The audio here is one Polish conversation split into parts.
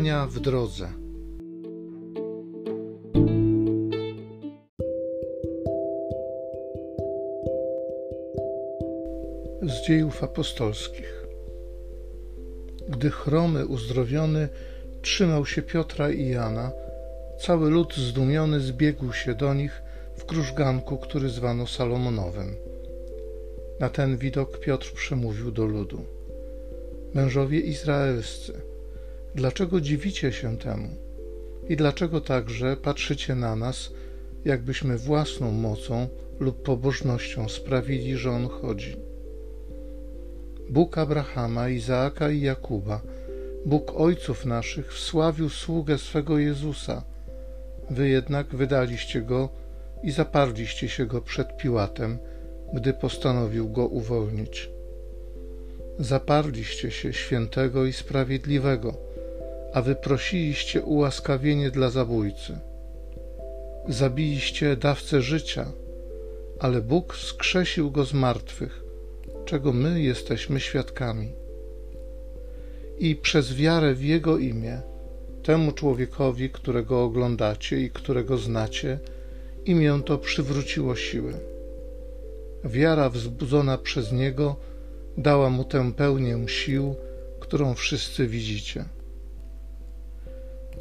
Spotkania w drodze. Z dziejów apostolskich. Gdy chromy uzdrowiony trzymał się Piotra i Jana, cały lud zdumiony zbiegł się do nich w krużganku, który zwano Salomonowym. Na ten widok Piotr przemówił do ludu. Mężowie izraelscy, dlaczego dziwicie się temu? I dlaczego także patrzycie na nas, jakbyśmy własną mocą lub pobożnością sprawili, że on chodzi? Bóg Abrahama, Izaaka i Jakuba, Bóg ojców naszych, wsławił sługę swego Jezusa. Wy jednak wydaliście go i zaparliście się go przed Piłatem, gdy postanowił go uwolnić. Zaparliście się świętego i sprawiedliwego, a wyprosiliście ułaskawienie dla zabójcy. Zabiliście dawcę życia, ale Bóg skrzesił go z martwych, czego my jesteśmy świadkami. I przez wiarę w Jego imię, temu człowiekowi, którego oglądacie i którego znacie, imię to przywróciło siły. Wiara wzbudzona przez Niego dała mu tę pełnię sił, którą wszyscy widzicie.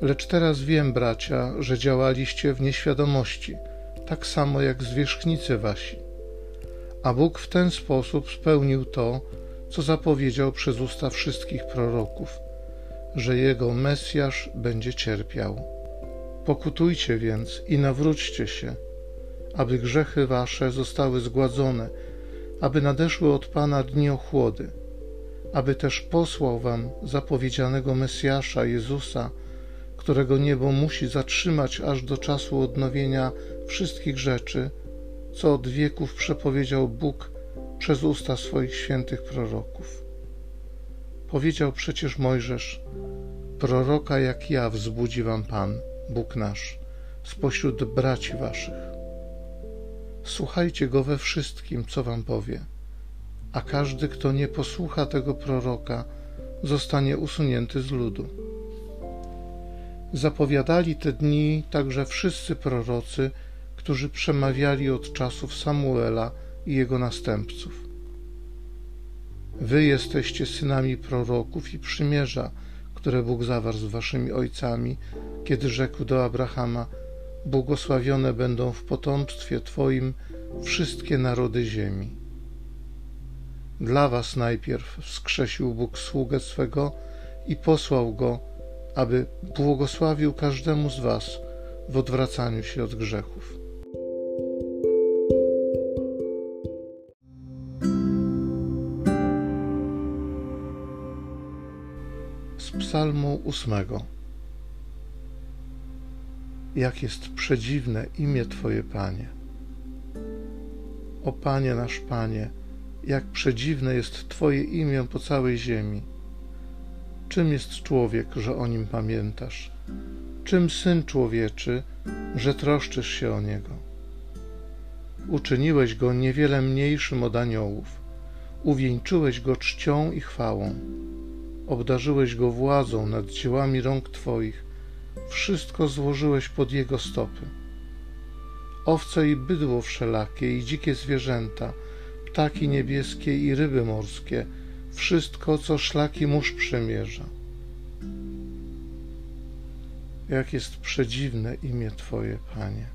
Lecz teraz wiem, bracia, że działaliście w nieświadomości, tak samo jak zwierzchnicy wasi. A Bóg w ten sposób spełnił to, co zapowiedział przez usta wszystkich proroków, że Jego Mesjasz będzie cierpiał. Pokutujcie więc i nawróćcie się, aby grzechy wasze zostały zgładzone, aby nadeszły od Pana dni ochłody, aby też posłał wam zapowiedzianego Mesjasza Jezusa, którego niebo musi zatrzymać aż do czasu odnowienia wszystkich rzeczy, co od wieków przepowiedział Bóg przez usta swoich świętych proroków. Powiedział przecież Mojżesz: Proroka jak ja wzbudzi wam Pan, Bóg nasz, spośród braci waszych. Słuchajcie go we wszystkim, co wam powie, a każdy, kto nie posłucha tego proroka, zostanie usunięty z ludu. Zapowiadali te dni także wszyscy prorocy, którzy przemawiali od czasów Samuela i jego następców. Wy jesteście synami proroków i przymierza, które Bóg zawarł z waszymi ojcami, kiedy rzekł do Abrahama: Błogosławione będą w potomstwie Twoim wszystkie narody ziemi. Dla was najpierw wskrzesił Bóg sługę swego i posłał go, aby błogosławił każdemu z was w odwracaniu się od grzechów. Z Psalmu ósmego. Jak jest przedziwne imię Twoje, Panie. O Panie nasz Panie, jak przedziwne jest Twoje imię po całej ziemi. Czym jest człowiek, że o nim pamiętasz? Czym syn człowieczy, że troszczysz się o niego? Uczyniłeś go niewiele mniejszym od aniołów, uwieńczyłeś go czcią i chwałą, obdarzyłeś go władzą nad dziełami rąk Twoich, wszystko złożyłeś pod jego stopy. Owce i bydło wszelakie i dzikie zwierzęta, ptaki niebieskie i ryby morskie, wszystko, co szlaki mórz przemierza. Jak jest przedziwne imię Twoje, Panie.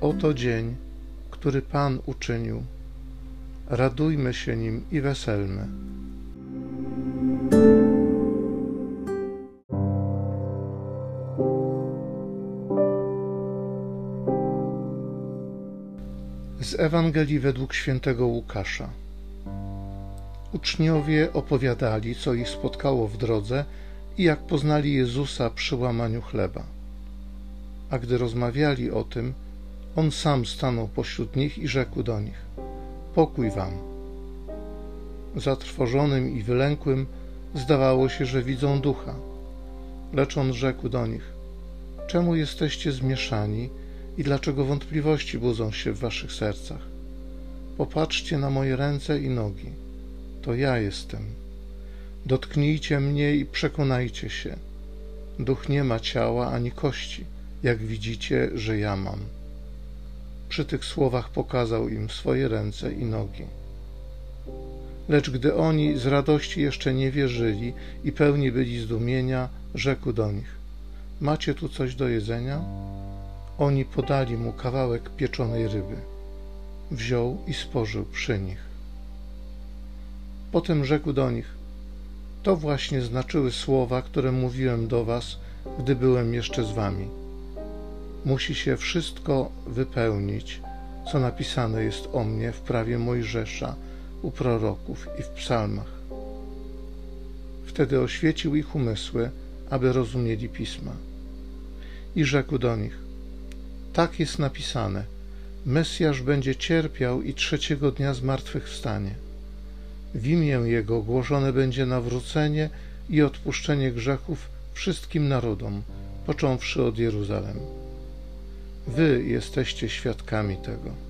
Oto dzień, który Pan uczynił. Radujmy się nim i weselmy. Z Ewangelii według świętego Łukasza. Uczniowie opowiadali, co ich spotkało w drodze i jak poznali Jezusa przy łamaniu chleba. A gdy rozmawiali o tym, on sam stanął pośród nich i rzekł do nich: Pokój wam. Zatrwożonym i wylękłym zdawało się, że widzą ducha. Lecz on rzekł do nich: Czemu jesteście zmieszani i dlaczego wątpliwości budzą się w waszych sercach. Popatrzcie na moje ręce i nogi. To ja jestem. Dotknijcie mnie i przekonajcie się. Duch nie ma ciała ani kości, jak widzicie, że ja mam. Przy tych słowach pokazał im swoje ręce i nogi. Lecz gdy oni z radości jeszcze nie wierzyli i pełni byli zdumienia, rzekł do nich: Macie tu coś do jedzenia? Oni podali mu kawałek pieczonej ryby. Wziął i spożył przy nich. Potem rzekł do nich: To właśnie znaczyły słowa, które mówiłem do was, gdy byłem jeszcze z wami. Musi się wszystko wypełnić, co napisane jest o mnie w prawie Mojżesza, u proroków i w psalmach. Wtedy oświecił ich umysły, aby rozumieli pisma. I rzekł do nich: Tak jest napisane: Mesjasz będzie cierpiał i trzeciego dnia zmartwychwstanie. W imię Jego głoszone będzie nawrócenie i odpuszczenie grzechów wszystkim narodom, począwszy od Jeruzalem. Wy jesteście świadkami tego.